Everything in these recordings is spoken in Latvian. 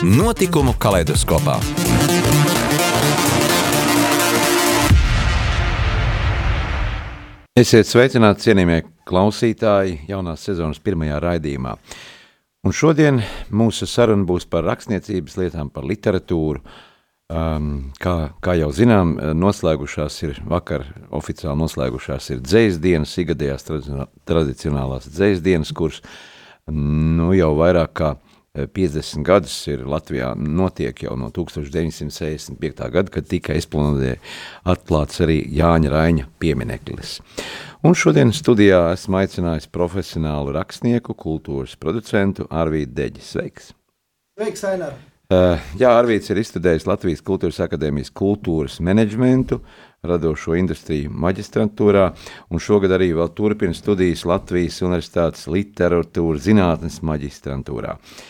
Notikumu kaleidoskopā. Esiet sveicināti, cienījamie klausītāji, jaunās sezonas pirmajā raidījumā. Un šodien mūsu saruna būs par rakstniecības lietām, par literatūru. Um, kā, kā jau zinām, noslēgušās ir vakar oficiāli noslēgušās ir dzējas dienas, igadējās tradicionālās dzējas dienas, kuras nu, jau vairāk kā 50 gadus ir Latvijā notiek jau no 1965. gada, kad tika esplanadē atklāts arī Jāņa Raņa piemineklis. Un šodien studijā esmu aicinājis profesionālu rakstnieku, kultūras producentu Arvīdu Deģi. Sveiks! Sveiks, Ainar! Uh, jā, Arvīds ir izstudējis Latvijas Kultūras akadēmijas kultūras menedžmentu, radošo industriju maģistrantūrā, un šogad arī vēl turpina studijas Latvijas Universitātes literatūras zinātnes maģistrantūrā. Uh,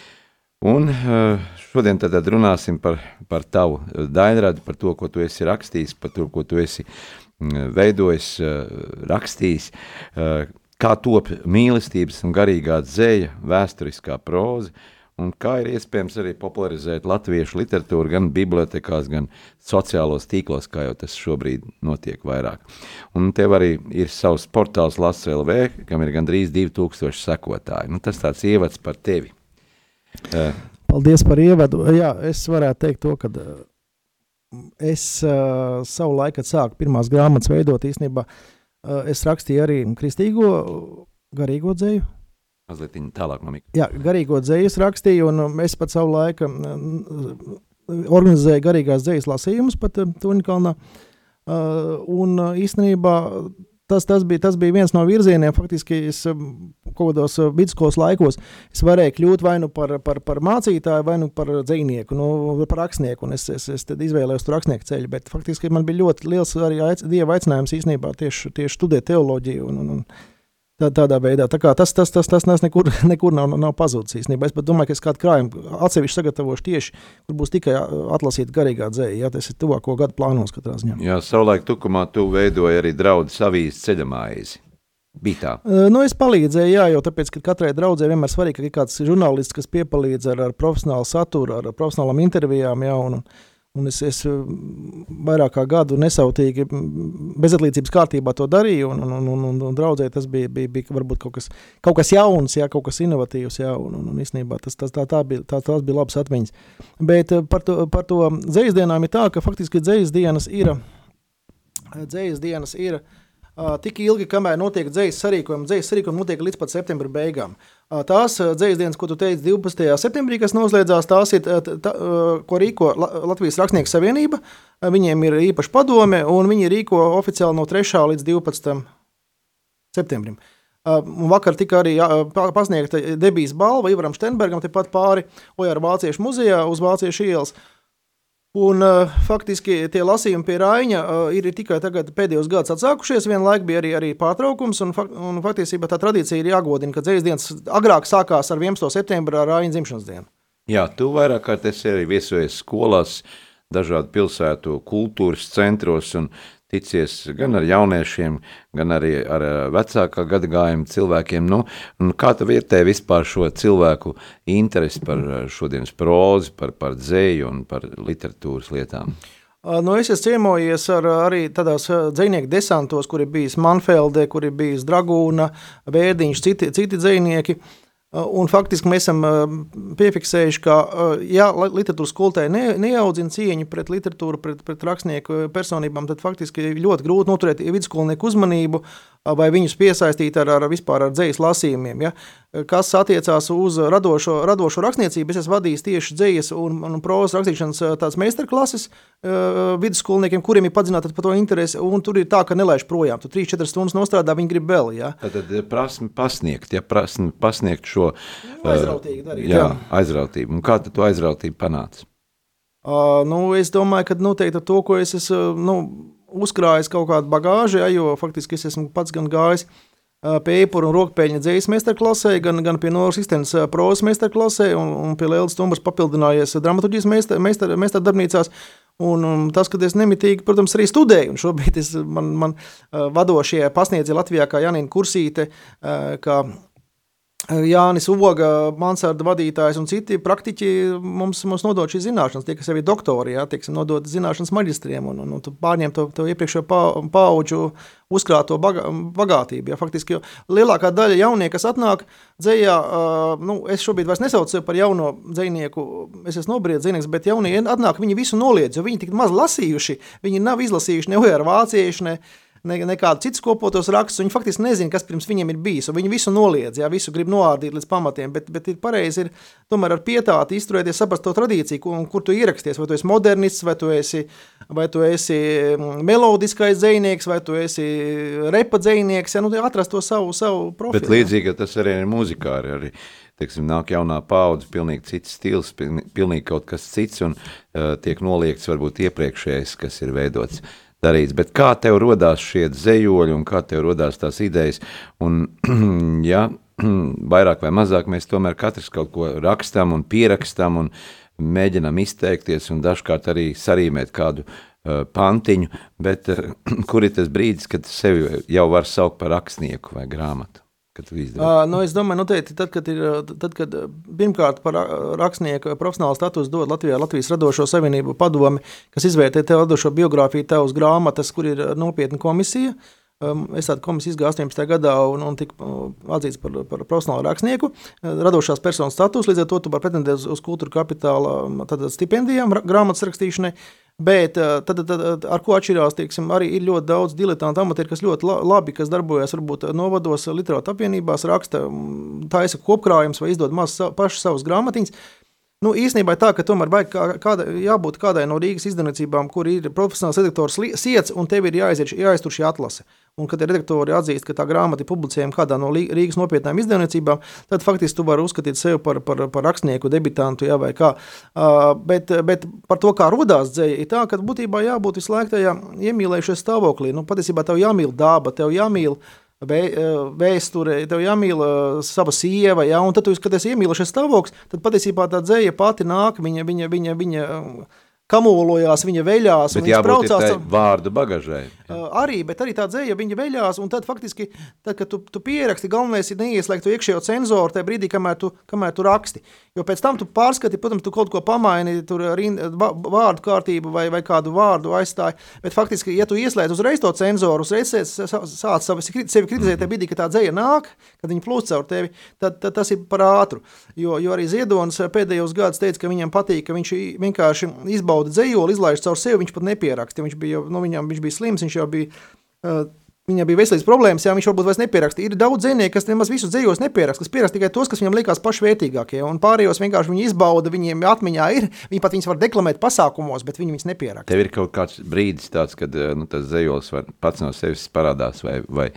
Un eh, šodien tad runāsim par, par tavu daļradu, par to, ko tu esi rakstījis, par to, ko tu esi mm, veidojis, eh, rakstījis, eh, kā top mīlestības un garīgā dzēja, vēsturiskā proza, un kā ir iespējams arī popularizēt latviešu literatūru gan bibliotekās, gan sociālos tīklos, kā jau tas šobrīd notiek vairāk. Un tev arī ir savs portāls LasLV, kam ir gandrīz 2000 sekotāji. Nu, tas tāds ievads par tevi. Jā. Paldies par ievadu. Jā, es varētu teikt to, ka es uh, savu laiku sāku pirmās grāmatas veidot īstenībā. Uh, es rakstīju arī kristīgo garīgo dzēju. Mazliet tālāk mikrofona. Jā, garīgo dzēju rakstīju, un es pat savu laiku organizēju garīgās dzējas lasījumus pat Tuņkalnā. Uh, un īstenībā tas, tas, bija, tas bija viens no virzieniem, faktiski es um, kaut kādos uh, vidusskolas laikos varēju kļūt vai nu par, par, par mācītāju, vai nu par dzīvnieku, nu, par rakstnieku. Es, es, es izvēlējos rakstnieku ceļu, bet faktiski man bija ļoti liels arī aic, dieva aicinājums īstenībā tieši, tieši studēt teoloģiju. Un, un, un, Tā, tādā veidā. Tā tas, tas, tas, tas nekur, nekur nav, nav pazudis īstenībā. Es domāju, ka es kādu krājumu atsevišķi sagatavošu tieši, kur būs tikai atlasīta garīgā dzēja. Jā, tas ir tuvāko gadu plānos katrā ziņā. Jā, savulaik tukumā tu veidoji arī draudu savīs ceļamājizi. Bija tā. Nu, es palīdzēju, jā, jo tāpēc, ka katrai draudzē vienmēr svarīgi, ka ir kāds žurnālists, kas piepalīdz ar, ar profesionālu saturu, ar profesionālām intervijām. Jā, un, un, Un es, es vairāk kā gadu nesautīgi, bezatlīdzības kārtībā to darīju, un, un, un, un, un draudzē tas bija, bija, bija varbūt kaut kas, kaut kas jauns, jā, kaut kas inovatīvs, jā, un, un, un īstenībā tas, tas, tā, tā bija, tā, tās bija labas atmiņas. Bet eh, par to, par to dzējas dienām ir tā, ka faktiski dzējas dienas ir, dzējas dienas ir uh, tik ilgi, kamēr notiek dzējas sarīkojumi, dzējas sarīkojumi notiek līdz pat septembra beigām. Uh, Tās dzīslas dienas, ko tu teici 12. septembrī, kas noslēdzās, tās ir, tā, ko rīko Latvijas Rakstnieku Savienība. Viņiem ir īpaša padome, un viņi rīko oficiāli no 3. līdz 12. septembrim. Vakar tika arī pasniegta debijas balva Ivaram Steinbergam, tepat pāri Ojāra Vāciešu muzejā uz Vāciešu ielas. Un, uh, faktiski tie lasījumi pie Raņa uh, ir tikai tagad, pēdējos gados atsākušies. Vienlaikus bija arī, arī pārtraukums, un, fak un faktiski tā tradīcija ir jāgodina, ka dzīslas dienas agrāk sākās ar 11. septembra ar Raņa dzimšanas dienu. Jā, tu vairāk kārt esi arī viesojies skolās, dažādu pilsētu kultūras centros, un ticies gan ar jauniešiem, gan arī ar vecākā gadagājuma cilvēkiem. Nu, kā tu vietē vispār šo cilvēku interesi par šodienas prózi, par, par dzēju un par literatūras lietām? Nu, es esmu ciemojies ar, arī tādās dzīsnieku desantos, kur ir bijis Manfelde, kur ir bijis Dragūna, Vērdiņš, citi, citi dzīsnieki. Uh, un faktiski mēs esam uh, piefiksējuši, ka uh, ja literatūras skolotāji ne, neaudzina cieņu pret literatūru, pret, pret rakstnieku personībām, tad faktiski ļoti grūti noturēt vidusskolnieku uzmanību vai viņus piesaistīt ar, ar vispār ar dzējas lasījumiem. Ja? Kas attiecās uz radošo, radošo rakstniecību, es esmu vadījis tieši dzējas un, un prozas rakstīšanas tādas meistarklases uh, vidusskolniekiem, kuriem ir padzināta par to interesi, un tur ir tā, ka nelaiž projām. Tu 3-4 stundas nostrādā, viņi grib vēl. Ja? Tad, tad prasme pasniegt, ja prasme pasniegt šo nu, aizrautīgi darīt. Jā, jā. aizrautību. Un kā tu to aizrautību panāci? Uh, nu, es domāju, ka noteikti to, ko es esmu nu, uzkrājis kaut kādu bagāžu, ja, jo faktiski es esmu pats gan gājis pie epura un rokpēļņa dzīslas meistarklasē, gan, gan pie Noras Istenes uh, prozas meistarklasē, un, un pie Lielas Stumbras papildinājies dramaturģijas meistar, meistar, meistardarbnīcās. Un, un tas, ka es nemitīgi, protams, arī studēju, un šobrīd es, man, man vadošie pasniedzi Latvijā, kā Janina Kursīte, kā Jānis Oga, Mansarda vadītājs un citi praktiķi mums, mums nodod šīs zināšanas, tie, kas jau ir doktori, jā, tieksim, nodod zināšanas maģistriem un, un, un pārņem to, to iepriekšējo pa, paauģu uzkrāto bagā, bagātību. Jā, faktiski lielākā daļa jaunieku, kas atnāk dzējā, uh, nu, es šobrīd vairs nesaucu sevi par jauno dzējnieku, es esmu nobriedz dzējnieks, bet jaunie atnāk, viņi visu noliedz, jo viņi tik maz lasījuši, viņi nav izlasījuši ne ar vāciešu, ne, ne, nekādu citu kopotos rakstus. Viņi faktiski nezina, kas pirms viņiem ir bijis. Viņi visu noliedz, jā, visu grib noārdīt līdz pamatiem. Bet, bet ir pareizi ir tomēr ar pietāti izturēties, saprast to tradīciju, kur, kur tu ieraksties. Vai tu esi modernists, vai tu esi, vai tu esi mm, melodiskais dzinieks, vai tu esi repa dzinieks. Ja, nu, atrast to savu, savu profilu. Bet līdzīgi tas arī ir mūzikā. Arī teiksim, nāk jaunā paudze, pilnīgi cits stils, pilnīgi kaut kas cits, un uh, tiek noliegts varbūt iepriekšējais, kas ir veidots darīts. Bet kā tev radās šie zemoļi un kā tev radās tās idejas? Un, ja, vairāk vai mazāk mēs tomēr katrs kaut ko rakstām un pierakstam un mēģinām izteikties un dažkārt arī sarīmēt kādu uh, pantiņu, bet uh, kur ir tas brīdis, kad sevi jau var saukt par rakstnieku vai grāmatu? Uh, nu, es domāju, noteikti, tad, kad ir tad, kad, pirmkārt par rakstnieku profesionālu statusu dod Latvijā Latvijas radošo savienību padomi, kas izvērtē tev radošo biogrāfiju, tevas grāmatas, kur ir nopietna komisija. Um, es tādu komisiju izgāju 18. gadā un, un tika atzīts par, par profesionālu rakstnieku. Radošās personas status, līdz ar to tu vari pretendēt uz kultūra kapitāla stipendijām, grāmatas rakstīšanai. Bet eh, tad, tad, ar ko atšķirās, teiksim, arī ir ļoti daudz diletantu amatieru, kas ļoti labi, kas darbojas varbūt novados, literāta apvienībās, raksta, taisa kopkrājums vai izdod maz pašas savas grāmatiņas. Nu, īstenībā tā, ka tomēr vajag kāda, jābūt kādai no Rīgas izdevniecībām, kur ir profesionāls redaktors siets, un tev ir jāiziet, jāiztur šī atlase. Un, kad redaktori atzīst, ka tā grāmata ir publicējama kādā no Rīgas nopietnām izdevniecībām, tad faktiski tu vari uzskatīt sevi par, par, par rakstnieku, debitantu, jā, vai kā. Uh, bet, bet par to, kā radās dzēja, ir tā, ka būtībā jābūt visu laiku tajā iemīlējušies stāvoklī. Nu, patiesībā tev jāmīl daba, tev jāmīl vēsture, tev jāmīl sava sieva, ja, un tad, tu, kad esi iemīlušies stāvoklis, tad patiesībā tā dzēja pati nāk, viņa, viņa, viņa, viņa kamolojās, viņa veļās. Bet jābūt tādai vārdu bagažai. Uh, arī, bet arī tā dzēja viņa veļās, un tad faktiski, tad, kad tu, tu pieraksti, galvenais ir neieslēgt to iekšējo cenzoru tajā brīdī, kamēr tu, kamēr tu raksti. Jo pēc tam tu pārskati, protams, tu kaut ko pamaini, tur vārdu kārtību vai, vai kādu vārdu aizstāji, bet faktiski, ja tu ieslēdz uzreiz to cenzoru, uzreiz sāc sevi kritizēt tajā brīdī, kad tā dzēja nāk, kad viņa plūst caur tevi, tad, tad tas ir par ātru. Jo, jo arī Ziedonis pēdējos gadus teica, ka viņam patīk, ka viņš vienkārši izbauda bauda dzējoli, izlaiž caur sevi, viņš pat nepieraksta. Viņš bija, nu, viņam, viņš bija slims, viņš jau bija. Uh, Viņam bija veselības problēmas, jā, viņš varbūt vairs nepieraksta. Ir daudz dzinieku, kas nemaz visus dzējos nepieraksta, kas pieraksta tikai tos, kas viņam liekas pašvērtīgākie. Un pārējos vienkārši viņi izbauda, viņiem atmiņā ir. Viņi pat viņus var deklamēt pasākumos, bet viņi viņus nepieraksta. Tev ir kaut kāds brīdis tāds, kad nu, tas dzējos pats no sevis parādās vai, vai,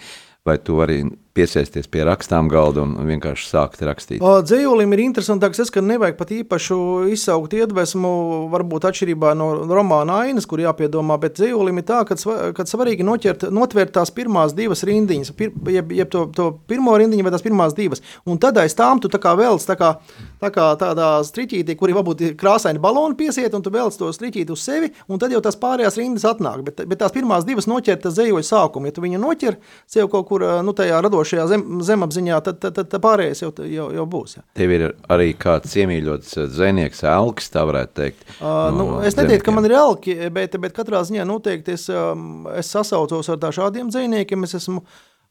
vai tu vari piesēsties pie rakstām galda un vienkārši sākt rakstīt. Dzējolim ir interesantāks tas, ka nevajag pat īpašu izsaukt iedvesmu, varbūt atšķirībā no romāna ainas, kur jāpiedomā, bet dzējolim ir tā, ka, ka svarīgi noķert, notvērt tās pirmās divas rindiņas, pir, jeb, jeb to, to pirmo rindiņu vai tās pirmās divas, un tad aiz tām tu tā kā velc tā kā, tā kā tādā striķītī, kur ir varbūt krāsaini baloni piesiet, un tu velc to striķīti uz sevi, un tad jau tās pārējās rindas atnāk, bet, bet tās pirmās divas noķert dzējoļu sākumu, ja tu viņu noķer sev kaut kur, nu, tajā radošajā esošajā zem, zemapziņā, tad, tad, tad, tad pārējais jau, jau, jau būs. Jā. Tev ir arī kāds iemīļots eh, zvejnieks, elks, tā varētu teikt. Uh, no, nu, es neteiktu, ka man ir elki, bet, bet katrā ziņā noteikti es, um, es sasaucos ar tā šādiem zvejniekiem. Es esmu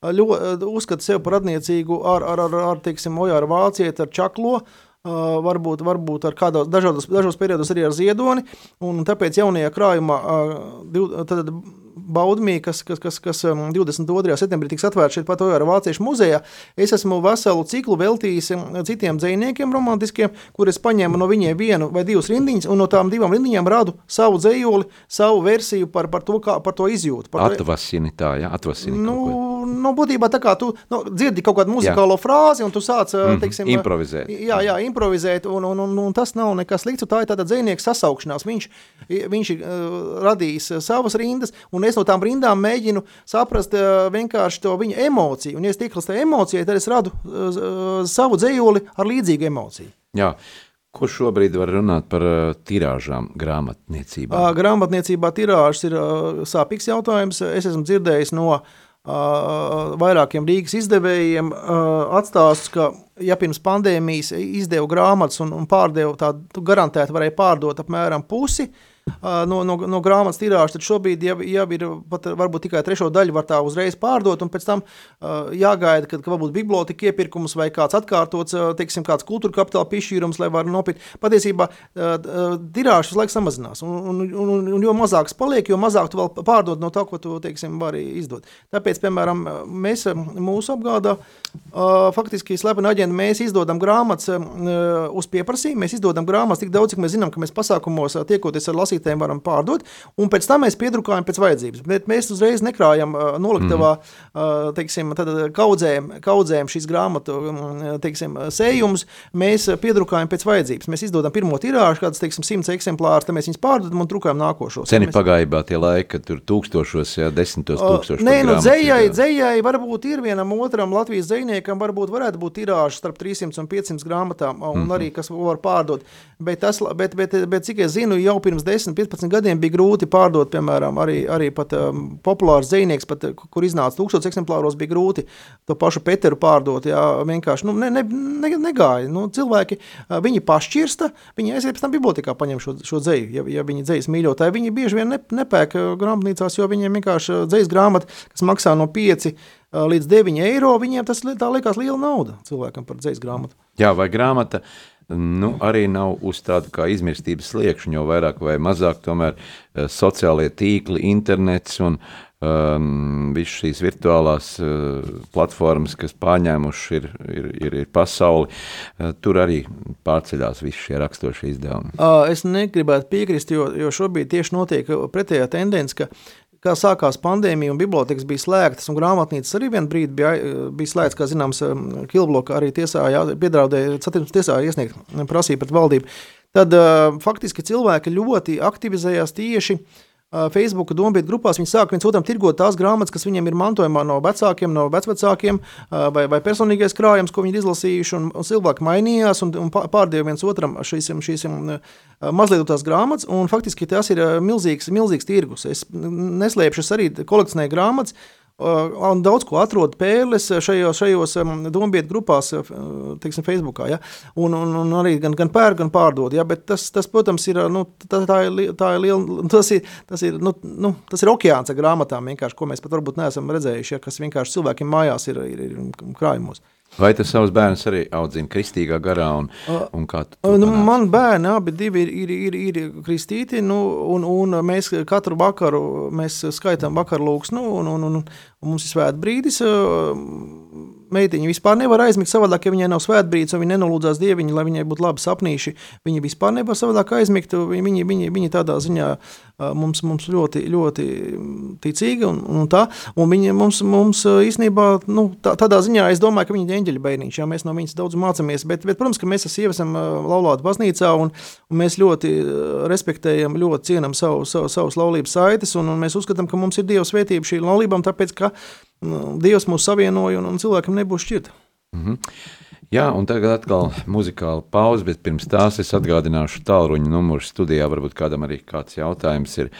ļoti uzskatu sevi par radniecīgu ar, ar, ar, ar teiksim, Ojāru Vācieti, ar Čaklo. Uh, varbūt, varbūt ar kādos dažādos, dažos periodos arī ar ziedoni, un tāpēc jaunajā krājumā uh, tad, Baudmī, kas, kas, kas, kas 22. septembrī tiks atvērts šeit pat Ojāra Vāciešu muzejā, es esmu veselu ciklu veltījis citiem dzējniekiem romantiskiem, kur es paņēmu no viņiem vienu vai divas rindiņas, un no tām divām rindiņām radu savu dzējoli, savu versiju par, par, to, kā, par to izjūtu. Par atvasini tā, jā, atvasini. Nu, nu, būtībā tā kā tu nu, dzirdi kaut kādu muzikālo jā. frāzi, un tu sāc, mm, teiksim, improvizēt. Jā, jā, improvizēt, un, un, un, un tas nav nekas slikts, tā ir tāda dzējnieka sasaukšanās. Viņš, viņš ir uh, radījis savas rindas, un es no tām rindām mēģinu saprast uh, vienkārši to viņa emociju, un ja es tieklas tajā emocijai, tad es radu uh, savu dzējoli ar līdzīgu emociju. Jā. Ko šobrīd var runāt par tirāžām grāmatniecībā? Uh, grāmatniecībā tirāžas ir sāpīgs jautājums. Es esmu dzirdējis no uh, vairākiem Rīgas izdevējiem atstāstus, ka, ja pirms pandēmijas izdeva grāmatas un, un pārdeva tādu garantēti varēja pārdot apmēram pusi, uh, no, no, no grāmatas tirāžas, tad šobrīd jau, jau ir pat varbūt tikai trešo daļu var tā uzreiz pārdot, un pēc tam uh, jāgaida, kad, ka varbūt biblioteka iepirkums vai kāds atkārtots, teiksim, kāds kultūra kapitāla piešķīrums, lai var nopirkt. Patiesībā uh, tirāžas laiks samazinās, un, un, un, un jo mazāks paliek, jo mazāk tu vēl pārdod no tā, ko tu, teiksim, vari izdot. Tāpēc, piemēram, mēs mūsu apgādā uh, faktiski slepeni aģenti, mēs izdodam grāmatas uh, uz pieprasījumu, mēs izdodam grāmatas tik daudz, cik mēs zinām, ka mēs pasākumos tiekoties ar lasītājiem, lasītājiem varam pārdot, un pēc tam mēs piedrukājam pēc vajadzības. Bet mēs uzreiz nekrājam uh, noliktavā, mm. uh, teiksim, tad kaudzējam, kaudzējam šīs grāmatu teiksim, sējumus, mēs piedrukājam pēc vajadzības. Mēs izdodam pirmo tirāžu, kādas, teiksim, simts eksemplārus, tad mēs viņus pārdodam un drukājam nākošos. Ceni mēs... pagājībā tie laiki, kad tur tūkstošos, jā, desmitos tūkstošos. Nē, nu, dzējai, dzējai varbūt ir vienam otram Latvijas dzējniekam, varbūt varētu būt tirāžas starp 300 un 500 grāmatām, un mm -hmm. arī, kas var pārdot. Bet, tas, bet, bet, bet, bet cik es zinu, jau pirms 10 10, 15 gadiem bija grūti pārdot, piemēram, arī, arī pat um, populārs zvejnieks, pat, kur iznāca tūkstoš eksemplāros, bija grūti to pašu Peteru pārdot. Jā, vienkārši nu, ne, ne, ne, negāja. Nu, cilvēki, uh, viņi pašķirsta, viņi aiziet pēc tam bibliotekā paņem šo, šo dzeju, ja, ja viņi dzejas mīļotāji. Viņi bieži vien ne, nepērk uh, grāmatnīcās, jo viņiem vienkārši uh, dzejas grāmata, kas maksā no 5 līdz 9 eiro, viņiem tas liekas liela nauda cilvēkam par dzejas grāmatu. Jā, vai grāmata nu, arī nav uz tādu kā izmirstības sliekšņa, jo vairāk vai mazāk tomēr uh, sociālie tīkli, internets un um, visas šīs virtuālās uh, platformas, kas pārņēmuši ir, ir, ir, ir pasauli, uh, tur arī pārceļās visi šie rakstošie izdevumi. Es negribētu piekrist, jo, jo šobrīd tieši notiek pretējā tendence, ka kā sākās pandēmija un bibliotekas bija slēgtas, un grāmatnīcas arī vienā brīdī bija, bija slēgts, kā zināms, Kilbloka arī tiesā, piedraudēja, satieksmes tiesā iesniegt prasību pret valdību. Tad faktiski cilvēki ļoti aktivizējās tieši uh, Facebook domāta grupās, viņi sāk viens otram tirgot tās grāmatas, kas viņiem ir mantojumā no vecākiem, no vecvecākiem, vai, vai personīgais krājums, ko viņi ir izlasījuši. Un, un cilvēki mainījās un, un pārdeva viens otram šīs, šīs mazliet tās grāmatas. Faktiski tas ir milzīgs, milzīgs tirgus. Es neslēpšu, es arī kolekcionēju grāmatas. Un daudz ko atrod pērles šajos, šajos dombietu grupās, teiksim, Facebookā. Ja? Un, un, un arī gan, gan pērk, gan pārdod. Ja? Bet tas, tas, protams, ir, nu, tā, tā ir, tā ir liela, tas ir, tas ir, nu, nu, tas ir okeāns ar grāmatām, ko mēs pat varbūt neesam redzējuši, ja? kas vienkārši cilvēkiem mājās ir, ir, ir krājumos. Vai tu savus bērnus arī audzini kristīgā garā? Un, un nu, man bērni abi ir, ir, ir, ir kristīti, nu, un, un mēs katru vakaru mēs skaitām vakarlūks, nu, un, un, un, un mums ir svētbrīdis meitiņa vispār nevar aizmigt savādāk, ja viņai nav svētbrīdis, un viņa nenolūdzās dieviņu, lai viņai būtu labi sapnīši. Viņa vispār nevar savādāk aizmigt. Viņi, viņi, viņi tādā ziņā mums, mums ļoti, ļoti ticīgi un, un tā. Un viņi mums, mums īstenībā nu, tā, tādā ziņā es domāju, ka viņi ir eņģeļa bērniņš, jo mēs no viņas daudz mācāmies. Bet, bet, protams, ka mēs ar sievu esam laulāti baznīcā un, un mēs ļoti respektējam, ļoti cienam savu, savu, savus laulības saites un, un mēs uzskatām, ka mums ir Dieva svētība šī laulībām, tāpēc, ka Dievs mūs savienoja un, un cilvēkam nebūs šķirta. Mm -hmm. Jā, un tagad atkal muzikāla pauze, bet pirms tās es atgādināšu tālruņa numuru studijā. Varbūt kādam arī kāds jautājums ir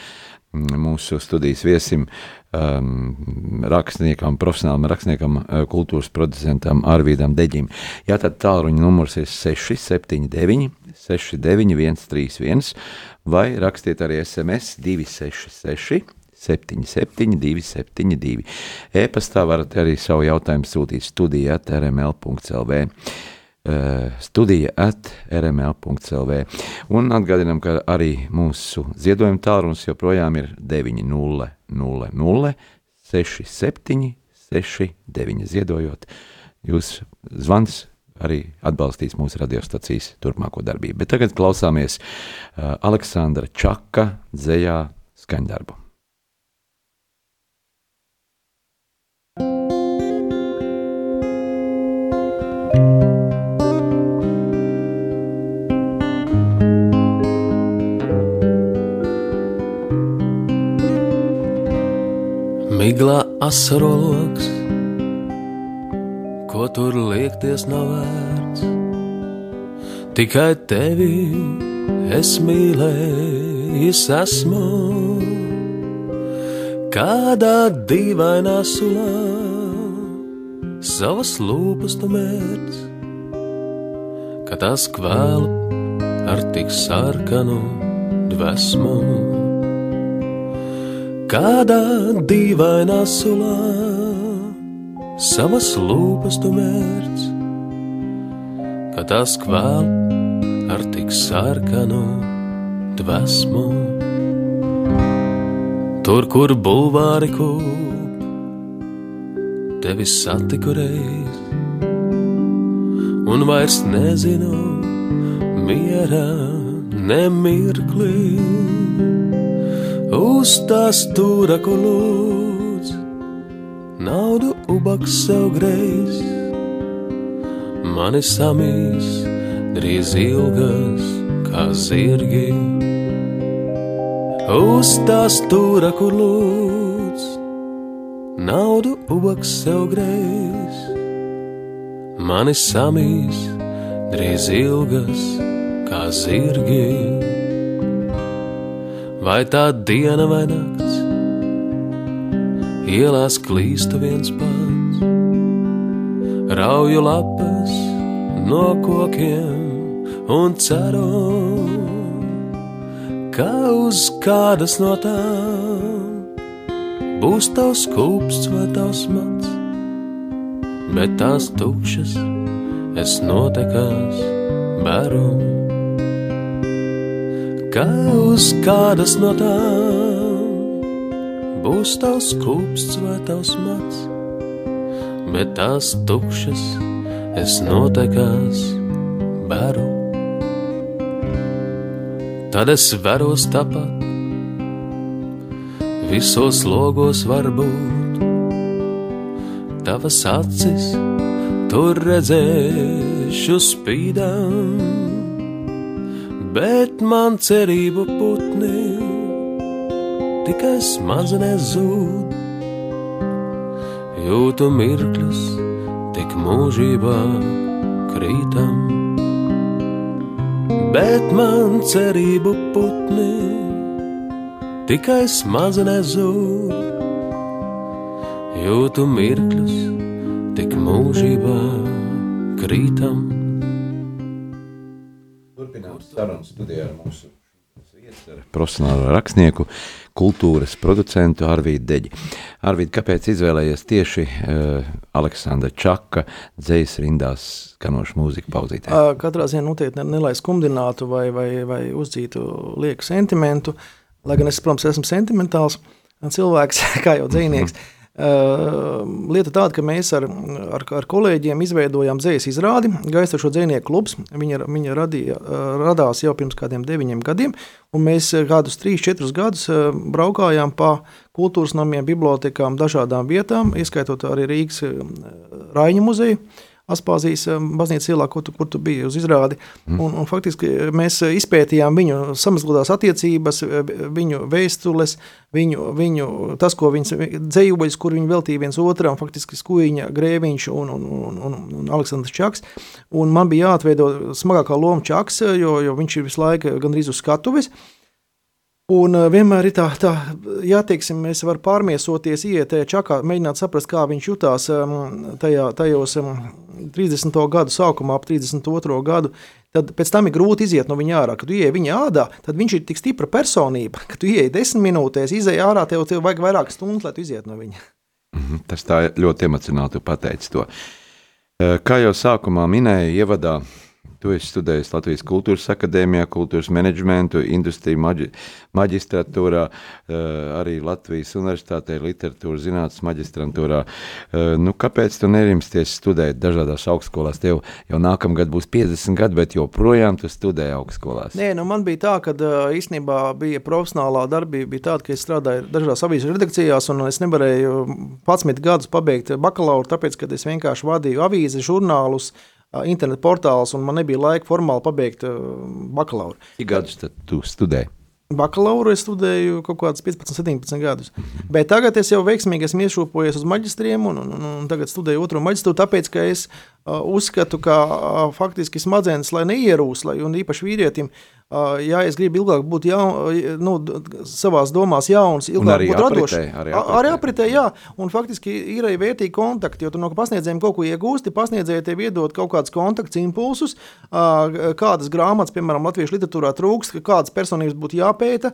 mm, mūsu studijas viesim, um, rakstniekam, profesionālam rakstniekam, uh, kultūras producentam Arvīdam Deģim. Jā, tad tālruņa numurs ir 679 691 31 vai rakstiet arī SMS 266 772, 72. E-pastā varat arī savu jautājumu sūtīt studijā, rml.clv. studija at rml.clv. Un atgādinām, ka arī mūsu ziedojuma tālrunis joprojām ir 900 67 69 ziedojot. Jūs zvans arī atbalstīs mūsu radiostacijas turpmāko darbību. Bet tagad klausāmies uh, Aleksandra Čaka dzējā skaņdarbu. Miglā asaroloks ko tur liekties nav vērts. Tikai tevi es mīlējis esmu, kādā dīvainā sulā savas lūpas tu mērķis, ka tas kvēl ar tik sarkanu dvēsmu. Kādā dīvainā sulā savas lūpas tu mērķis, ka tas kvēl ar tik sarkanu dvēsmu. Tur, kur bulvāri kūp, tevi satiku reiz, un vairs nezinu miera nemirkli uz tās stūra kulūdz naudu ubaks sev greiz. Mani samīs drīz ilgas kā zirgi. Uz tās stūra, kur lūdz, naudu ubaks sev greiz. Mani samīs drīz ilgas kā zirgi. Vai tā diena vai nakts? ielās klīstu viens pats, rauju lapas no kokiem un ceru, ka uz kādas no tām būs tavs kūps vai tavs mats, bet tās tukšas es notekās baru. Kā uz kādas no tām būs tavs kūps vai tavs mats, bet tās tukšas es notekās baru. Tad es veros tāpat, visos logos var būt, tavas acis tur redzēšu spīdām, bet man cerību putni tikai smadzenēs zūd. Jūtu mirkļus, tik mūžībā krītam, bet man cerību putni tikai smadzenēs zūd. Jūtu mirkļus, tik mūžībā krītam. Turpinām sarunu studijā ar mūsu profesionālo rakstnieku kultūras producentu Arvīdu Deģi. Arvīd, kāpēc izvēlējies tieši uh, Aleksandra Čaka dzējas rindās skanošu mūziku pauzītē? Katrā ziņā noteikti ne, nelai skumdinātu vai, vai, vai uzdzītu lieku sentimentu, lai gan es, protams, esmu sentimentāls cilvēks, kā jau dzējnieks. Mm -hmm. Uh, lieta tāda, ka mēs ar, ar, ar kolēģiem izveidojām dzīslu izrādi. Gaisa šo dzīsnieku klubs. Viņa, viņa radīja, uh, radās jau pirms kādiem deviņiem gadiem, mēs kādus trīs, četrus gadus uh, braukājām pa kultūras namiem, bibliotekām, dažādām vietām, ieskaitot arī Rīgas Raņa muzeju. Aspāzijas um, baznīcas ielā, kur tu, kur tu biji uz izrādi. Mm. Un, un faktiski mēs izpētījām viņu samazglotās attiecības, viņu vēstules, viņu, viņu, tas, ko viņas dzējuļus, kur viņi veltīja viens otram, faktiski Skuiņa, Grēviņš un, un, un, un, un Aleksandrs Čaks. Un man bija jāatveido smagākā loma Čaks, jo, jo viņš ir visu laiku gandrīz uz skatuves. Un eh, vienmēr ir tā, tā ja teiksim, mēs varam pārmiesoties, iet tajā čakā, mēģināt saprast, kā viņš jutās tajā, tajos 30. gadu sākumā, ap 32. gadu. Tad pēc tam ir grūti iziet no viņa ārā. Kad tu ieej viņa ādā, tad viņš ir tik stipra personība, ka tu ieej desmit minūtēs, izej ārā, tev, tev vajag vairāk stundu, lai tu iziet no viņa. Mhm, tas tā ļoti emocionāli pateicis to. Eh, Kā jau sākumā minēju, ievadā tu esi studējis Latvijas Kultūras Akadēmijā, kultūras menedžmentu, industriju maģi, maģistratūrā, eh, arī Latvijas Universitātē, literatūras zinātnes maģistrantūrā. Eh, Nu, kāpēc tu nerimsties studēt dažādās augstskolās? Tev jau nākamgad būs 50 gadi, bet joprojām tu studē augstskolās. Nē, nu man bija tā, ka ā, īstenībā bija profesionālā darbība, bija tāda, ka es strādāju dažādās avīzes redakcijās, un es nevarēju 11 gadus pabeigt bakalauru, tāpēc, ka es vienkārši vadīju avīzes, žurnālus, ā, internetu portālus, un man nebija laika formāli pabeigt ā, bakalauru. Cik gadus tad tu studēji? Bakalauru es studēju kaut kādus 15, 17 gadus. Bet tagad es jau veiksmīgi esmu iešūpojies uz maģistriem, un, un, un tagad studēju otro maģistru, tāpēc, ka es uh, uzskatu, ka uh, faktiski smadzenes, lai neierūs, lai, un īpaši vīrietim, uh, ja es gribu ilgāk būt jaun, nu, savās domās jauns, ilgāk būt radošs. apritē, arī A- Arī apritē. apritē, jā, un faktiski ir arī vērtīgi kontakti, jo tu no pasniedzējiem kaut ko iegūsti, pasniedzēji tev iedod kaut kādus kontaktus, impulsus, kādas grāmatas, piemēram, latviešu literatūrā trūkst, kādas personības būtu jāpēta,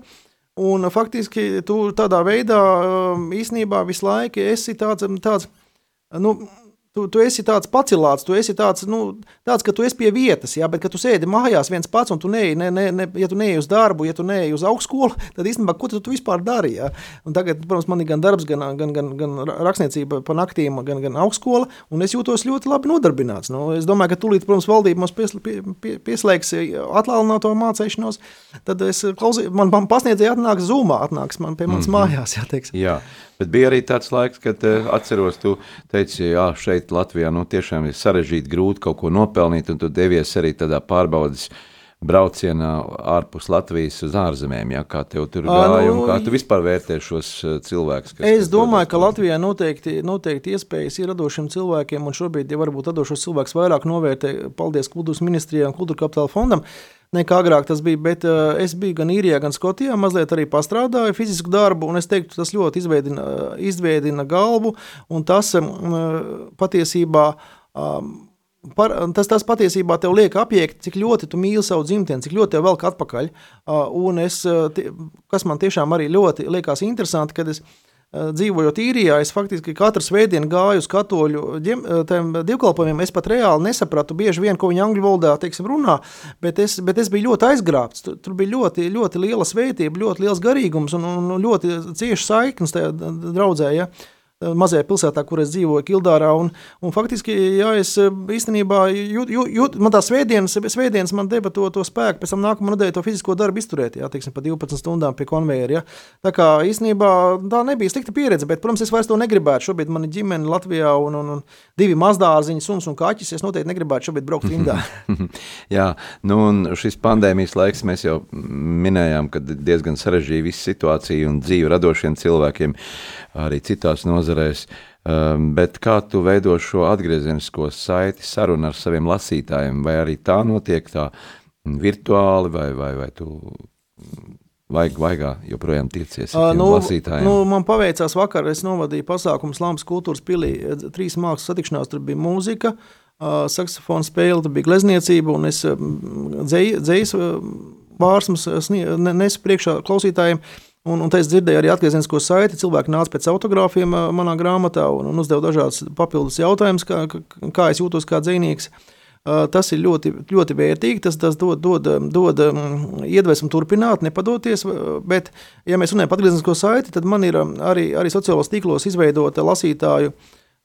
un faktiski tu tādā veidā īsnībā visu laiku esi tāds, tāds nu, Tu, tu esi tāds pacilāts, tu esi tāds, nu, tāds, ka tu esi pie vietas, jā, bet, kad tu sēdi mājās viens pats, un tu neej, ne, ne, ne, ja tu neej uz darbu, ja tu neej uz augstskolu, tad īstenībā, ko tu, tu vispār dari? Jā? Un tagad, protams, man ir gan darbs, gan, gan, gan, gan rakstniecība pa naktīm, gan, gan augstskola, un es jūtos ļoti labi nodarbināts. Nu, es domāju, ka tūlīt, protams, valdība mums pies, pie, pie, pieslēgs attālināto mācīšanos, tad es klausīju, man, man pasniedzēja atnāks zūmā, atnāks man pie manas mm -hmm. mājās, jā, teiksim. Jā, bet bija arī tāds laiks, kad uh, atceros, tu teici, jā, šeit Latvijā nu, tiešām ir sarežģīti, grūti kaut ko nopelnīt, un tu devies arī tādā pārbaudas braucienā ārpus Latvijas uz ārzemēm. Jā, kā tev tur gāja, nu, un kā tu vispār vērtē šos uh, cilvēkus? kas- Es kas domāju, ka? Latvijā noteikti, noteikti iespējas ir radošiem cilvēkiem, un šobrīd jau varbūt radošos cilvēkus vairāk novērtē, paldies kultūras ministrijai un kultūra kapitāla fondam, nekā agrāk tas bija. Bet uh, es biju gan īrijā, gan Skotijā, mazliet arī pastrādāju fizisku darbu, un es teiktu, tas ļoti izveidina, izveidina galvu, tas um, patiesībā. Um, Par, tas, tas patiesībā tev liek apiekt, cik ļoti tu mīli savu dzimteni, cik ļoti tev velk atpakaļ. Uh, es, uh, tie- kas man tiešām arī ļoti liekas interesanti, kad es uh, dzīvojot īrijā, es faktiski katru svētdienu gāju uz katoļu uh, tiem divkalpojumiem. Es pat reāli nesapratu bieži vien, ko viņi angļu valodā teiksim, runā, bet es, bet es biju ļoti aizgrābts. Tur, tur bija ļoti, ļoti liela svētība, ļoti liels garīgums un, un ļoti cieši saiknes tajā draudzē. Ja? Mazajā pilsētā, kur es dzīvoju, Kildārā. Un, un faktiski, jā, es eh, īstenībā jūt, jūt, jūt, man tā svētdienas, svētdienas man deva to, to spēku, pēc tam nākamā nedēļa to fizisko darbu izturēt, jā, teiksim, pa 12 stundām pie konveijera. Tā kā īstenībā tā nebija slikta pieredze, bet, protams, es vairs to negribētu. Šobrīd man ir ģimene Latvijā un, un, un divi mazdārziņi, suns un kaķis. Es noteikti negribētu šobrīd braukt rindā. Jā, nu un šis pandēmijas laiks mēs jau minējām, ka diezgan sarežģīja visu situāciju un dzīvi radošiem cilvēkiem arī citās nozarēs. Um, bet kā tu veido šo atgriezenisko saiti, sarunu ar saviem lasītājiem, vai arī tā notiek tā virtuāli, vai, vai, vai tu vajag, vaigā joprojām tiecies ar nu, lasītājiem? nu, man paveicās vakar, es novadīju pasākumu Slāmas kultūras pilī. Trīs mākslas satikšanās, tur bija mūzika, saksofona spēle, tur bija glezniecība, un es dzējas ne- nesu priekšā klausītājiem. Un, un tā es dzirdēju arī atgriezenisko saiti. Cilvēki nāca pēc autogrāfiem manā grāmatā un, un uzdeva dažādas papildus jautājumus, kā, kā, es jūtos kā dzīvnieks. Uh, Tas ir ļoti, ļoti vērtīgi. Tas, tas dod, dod, dod iedvesmu turpināt, nepadoties. uh, Bet, ja mēs runājam par atgriezenisko saiti, tad man ir arī, arī sociālos tīklos izveidota lasītāju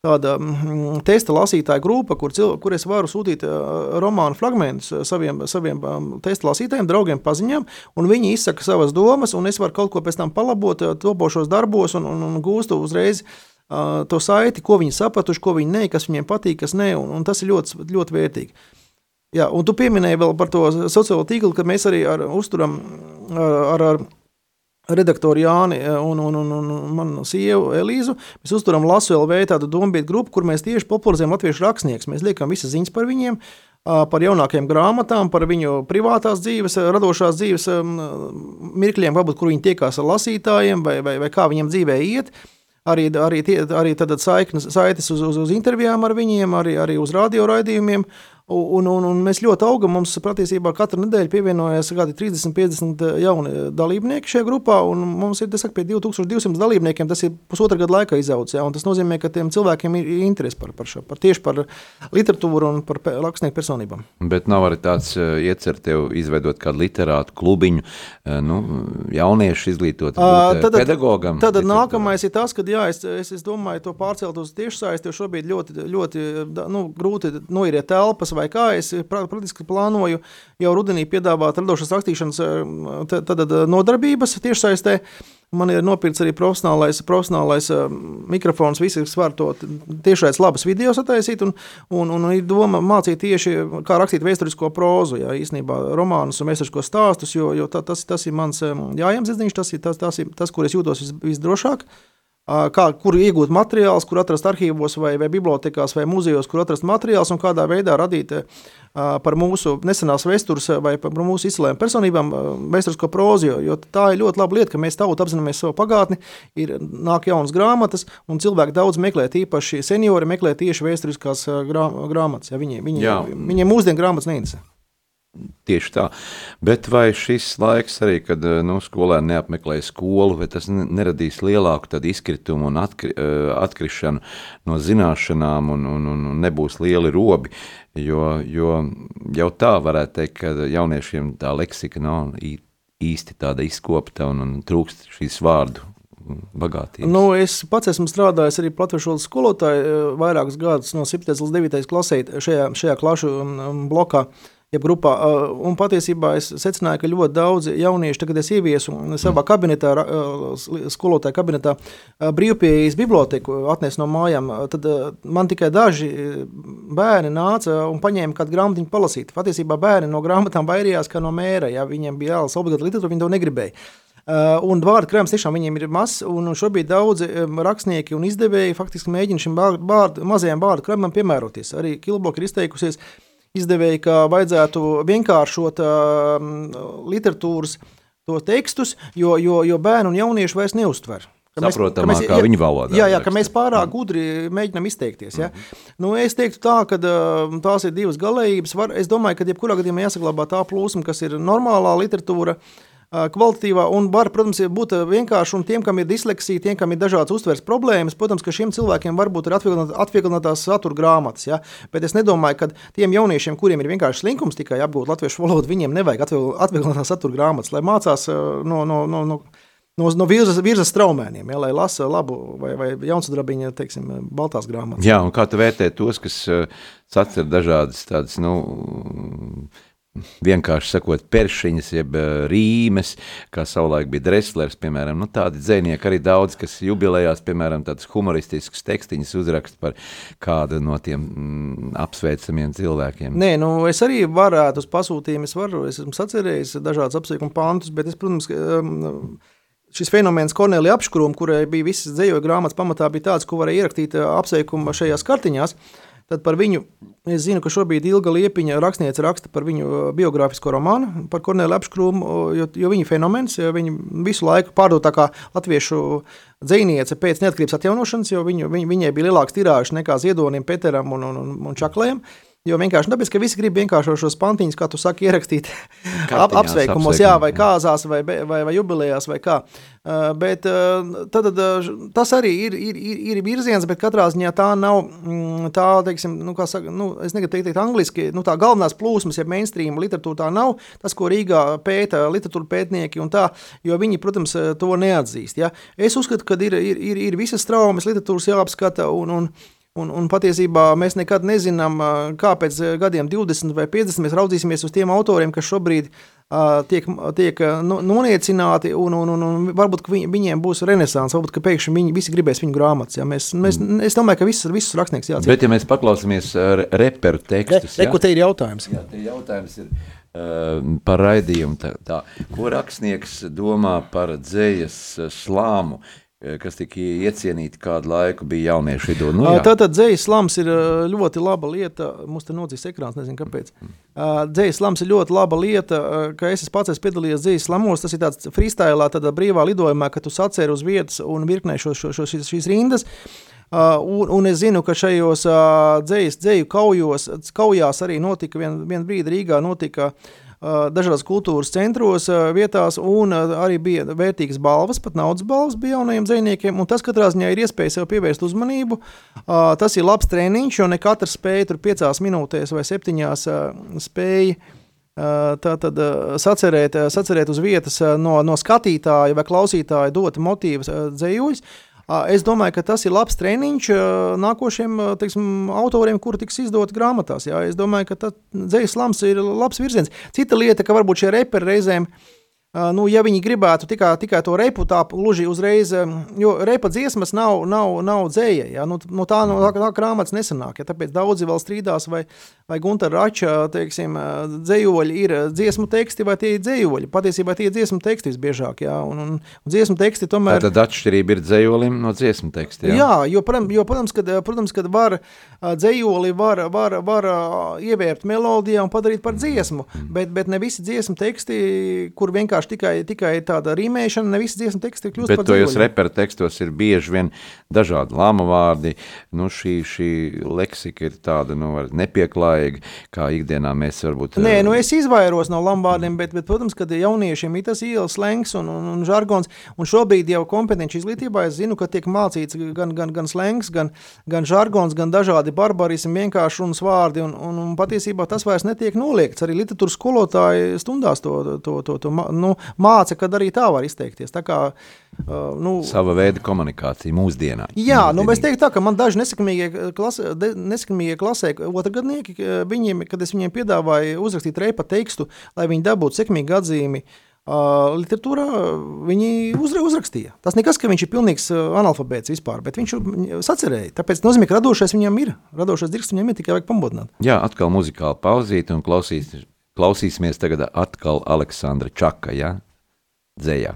tāda mm, testa lasītāja grupa, kur, cil, kur es varu sūtīt uh, romānu fragmentus uh, saviem, saviem um, testa lasītājiem, draugiem, paziņām, un viņi izsaka savas domas, un es varu kaut ko pēc tam palabot, uh, topošos darbos, un, un, un gūstu uzreiz to saiti, ko viņi sapratuši, ko viņi ne, kas viņiem patīk, kas ne, un, un tas ir ļoti, ļoti vērtīgi. Jā, un tu pieminēji vēl par to sociālo tīklu, ka mēs arī ar, uzturam ar, ar, ar redaktoru Jāni un, un, un, un manu sievu Elīzu. Mēs uzturam Lasu LV tādu dombietu grupu, kur mēs tieši popularizējam latviešu rakstniekus. Mēs liekam visas ziņas par viņiem, par jaunākajām grāmatām, par viņu privātās dzīves, radošās dzīves mirkļiem, varbūt, kur viņi tiekās ar lasītājiem vai, vai, vai kā viņiem dzīvē iet. Arī, arī, tie, arī saiknes, saites uz, uz, uz intervijām ar viņiem, arī, arī uz radioraidījumiem. Un, un, un mēs ļoti augam. Mums patiesībā katru nedēļu pievienojas kādi 30, 50 jauni dalībnieki šajā grupā. Mums ir saku, pie 2200 dalībniekiem, tas ir pusotra gada laikā izaudzis. Ja, tas nozīmē, ka tiem cilvēkiem ir interese par, par šo, par tieši par literatūru un par rakstnieku personībām. Bet nav arī tāds uh, iecer tev izveidot kādu literātu klubiņu, uh, nu, jauniešu izglītot uh, tad, pedagogam. Tad, tad nākamais ir tas, ka jā, es, es, es domāju to pārcelt uz tiešsaisti, jo šobrīd ļoti, ļoti nu, grūti noiet telpas vai kā. Es praktiski plānoju jau rudenī piedāvāt radošas rakstīšanas eh, eh, nodarbības tiešsaistē. Man ir nopirkts arī profesionālais, profesionālais mikrofons. Visi var to tiešais labas video sataisīt. Un, un, un ir doma mācīt tieši, kā rakstīt vēsturisko prózu, jā, īstenībā romānus un vēsturisko stāstus, jo, jo tā, tas, tas ir mans jājams izziņš, tas ir tas, tas, ir tas, kur es jūtos vis, visdrošāk. Uh, kā, kur iegūt materiālus, kur atrast arhīvos, vai, vai bibliotekās, vai muzejos, kur atrast materiālus un kādā veidā radīt par mūsu nesenās vēstures vai par mūsu izcilējām personībām vēsturisko prózu. Jo tā ir ļoti laba lieta, ka mēs tautu apzināmies savu pagātni, ir nāk jaunas grāmatas, un cilvēki daudz meklē, īpaši seniori meklē tieši vēsturiskās grā, grāmatas. Ja, viņi, viņi, viņiem mūsdienu grāmatas neinteresē. Tieši tā. Bet vai šis laiks arī, kad eh, nu, skolēni neapmeklē skolu, vai tas neradīs lielāku izkritumu un atkri, eh, atkrišanu no zināšanām un, un, un nebūs lieli robi? Jo, jo jau tā varētu teikt, ka jauniešiem tā leksika nav īsti tāda izkopta un, un trūkst šīs vārdu bagātības? Nu, es pats esmu strādājis arī valodas skolotāju eh, vairākus gadus, no 7. līdz 9. klasē, šajā, šajā klašu um, blokā jeb grupā. Un patiesībā es secināju, ka ļoti daudz jauniešu, tagad es ieviesu savā mm. kabinetā, skolotāja kabinetā, brīvpieejas biblioteku atnes no mājām, tad man tikai daži bērni nāca un paņēma kādu grāmatiņu palasīt. Patiesībā bērni no grāmatām bairījās kā no mēra, ja viņiem bija jālasa obligāta literatūra, viņi to negribēja. Uh, un vārdu krājums tiešām viņiem ir mazs, un šobrīd daudzi rakstnieki un izdevēji faktiski mēģina šim bārdu, mazajam vārdu krājumam piemēroties. Arī Kilboka ir izteikusies, uh, izdevēji, ka vajadzētu vienkāršot uh, literatūras tekstus, jo, jo, jo bērnu un jauniešu vairs neuztver. Saprotamā, kā viņa valodā. Jā, jā, ka mēs pārāk gudri mēģinām izteikties. Ja? Mm -hmm. nu, es teiktu tā, ka uh, tās ir divas galējības. Var, es domāju, ka jebkurā gadījumā jāsaglabā tā plūsma, kas ir normālā literatūra, uh, kvalitatīvā un var, protams, būt vienkārši. Un tiem, kam ir disleksija, tiem, kam ir dažādas uztveres problēmas, protams, ka šiem cilvēkiem varbūt ir atvieglotās satura grāmatas. Ja? Bet es nedomāju, ka tiem jauniešiem, kuriem ir vienkārši slinkums tikai apgūt latviešu valodu, viņiem nevajag atvieglotās satura grāmatas, lai mācās no. no, no, no no, no virsmas, virsmas straumēniem, ja, lai lasa labu vai, vai jaunsudrabiņa, teiksim, baltās grāmatas. Jā, un kā tu vērtē tos, kas sacer dažādas tādas, nu, vienkārši sakot, peršiņas, jeb eh, rīmes, kā savulaik bija Dreslers, piemēram, nu, tādi dzēnieki arī daudz, kas jubilējās, piemēram, tādas humoristiskas tekstiņas uzrakst par kādu no tiem mm, apsveicamiem cilvēkiem. Nē, nu, es arī varētu uz pasūtījumu, es varu, es esmu sacerējis dažādas apsveikuma pantus, bet es, protams, um, Šis fenomens Kornelija apškrūma, kurai bija visas dzējoja grāmatas pamatā, bija tāds, ko varēja ierakstīt eh, apsveikuma šajās kartiņās. Uh, Tad par viņu es zinu, ka šobrīd Ilga Liepiņa rakstniece raksta par viņu uh, biogrāfisko romānu, par Kornelu apškrūmu, uh, jo, jo viņa fenomens, jo viņa visu laiku pārdod tā kā latviešu dzēniece pēc neatkarības atjaunošanas, jo viņu, viņ, viņai bija lielāks tirāžs nekā Ziedonim, Peteram un, un, un, un Čaklējam. Jo vienkārši tāpēc, ka visi grib vienkārši šos pantiņus, kā tu saki, ierakstīt ap, apsveikumos, jā, vai kāzās, vai, vai, vai jubilejās, vai kā. Uh, bet uh, tad, uh, tas arī ir, ir, ir, ir virziens, bet katrā ziņā tā nav mm, tā, teiksim, nu, kā saka, nu, es negribu teikt, teikt angliski, nu, tā galvenās plūsmas, ja mainstream literatūra tā nav, tas, ko Rīgā pēta literatūra pētnieki un tā, jo viņi, protams, to neatzīst. Ja? Es uzskatu, ka ir, ir, ir, ir visas traumas literatūras jāapskata un, un Un, un patiesībā mēs nekad nezinām, kā pēc gadiem, 20 vai 50, mēs raudzīsimies uz tiem autoriem, kas šobrīd uh, tiek, tiek nu, noniecināti, un, un, un, un varbūt viņi, viņiem būs renesance, varbūt pēkšņi viņi visi gribēs viņu grāmatas. Ja? Mēs, mēs, mm. Es domāju, ka visus, visus rakstnieks jāatzīst. Bet, ja mēs paklausāmies reperu tekstus, Re, re, te ir jautājums. Jā, te jautājums ir uh, par raidījumu. Tā, tā. Ko rakstnieks domā par dzējas slāmu? Eh, kas tika iecienīti kādu laiku, bija jauniešu vidū. Nu, jā. Tātad dzējas slams ir eh, ļoti laba lieta. Mums te nocīs ekrāns, nezinu kāpēc. Dzējas slams ir ļoti laba lieta, ka es pats esmu piedalījies dzējas slamos. Tas ir tāds freestyle, tādā brīvā lidojumā, ka tu sacēri uz vietas un virknē šo, šo, šo, šīs, šīs rindas. Uh, un, un es zinu, ka šajos uh, dzējas, dzēju kaujos, kaujās arī notika vien, vien brīdi Rīgā notika uh, dažādas kultūras centros vietās, un arī bija vērtīgas balvas, pat naudas balvas bija jaunajiem un tas katrā ziņā ir iespēja sev pievērst uzmanību. Tas ir labs treniņš, jo ne katrs spēja tur piecās minūtēs vai septiņās spēja Tā tad sacerēt, sacerēt uz vietas no, no skatītāja vai klausītāja dot motīvus dzējuļus. Es domāju, ka tas ir labs treniņš nākošiem teiksim, autoriem, kuri tiks izdoti grāmatās. Jā. Es domāju, ka dzējas slams ir labs virziens. Cita lieta, ka varbūt šie reperi reizēm uh, Nu, ja viņi gribētu tikai, tikai to repu tā gluži uzreiz, jo repa dziesmas nav, nav, nav dzēja, ja? nu, no tā, no tā, tā grāmatas nesanāk. Ja? Tāpēc daudzi vēl strīdās, vai, vai Gunter Rača teiksim, dzējoļi ir dziesmu teksti vai tie ir dzējoļi. Patiesībā tie ir dziesmu teksti visbiežāk, ja? un, un, un dziesmu teksti tomēr... Tad atšķirība ir dzējolim no dziesmu teksta, ja? Jā, jo, jo protams, kad, protams, kad var dzējoli var, var, var ievērpt melodijā un padarīt par dziesmu, mm. bet, bet ne visi dziesmu teksti, kur vienkārši vienkārši tikai, tikai tāda rīmēšana, nevis dziesmu teksti kļūst Bet par dzīvoļu. Bet tojos repera tekstos ir bieži vien dažādi lāma vārdi, nu šī, šī leksika ir tāda, nu, nepieklājīga, kā ikdienā mēs varbūt... Nē, nu es izvairos no lāma vārdiem, bet, bet, protams, kad jauniešiem ir tas ielas slengs un, un, un žargons, un šobrīd jau kompetenci izglītībā es zinu, ka tiek mācīts gan, gan, gan slengs, gan, gan žargons, gan dažādi barbarismi, vienkārši runas vārdi, un, un, un patiesībā tas vairs netiek noliegts. Arī literatūras skolotāji stundās to, to, to, to, nu, māca, kad arī tā var izteikties. Tā kā, uh, nu, Sava veida komunikācija mūsdienā. Jā, nu, es teiktu tā, ka man daži nesakamīgie, klase, nesakamīgie klasē, otrgadnieki, viņiem, kad es viņiem piedāvāju uzrakstīt reipa tekstu, lai viņi dabūtu sekmīgu atzīmi, Uh, literatūrā viņi uzra, uzrakstīja. Tas nekas, ka viņš ir pilnīgs analfabēts vispār, bet viņš sacerēja. Tāpēc nozīmē, ka radošais viņam ir. Radošais dirks viņam ir tikai vajag pamodināt. Jā, atkal muzikāli pauzīt un klausīt, Klausīsimies tagad atkal Aleksandra Čaka, ja? Dzējā.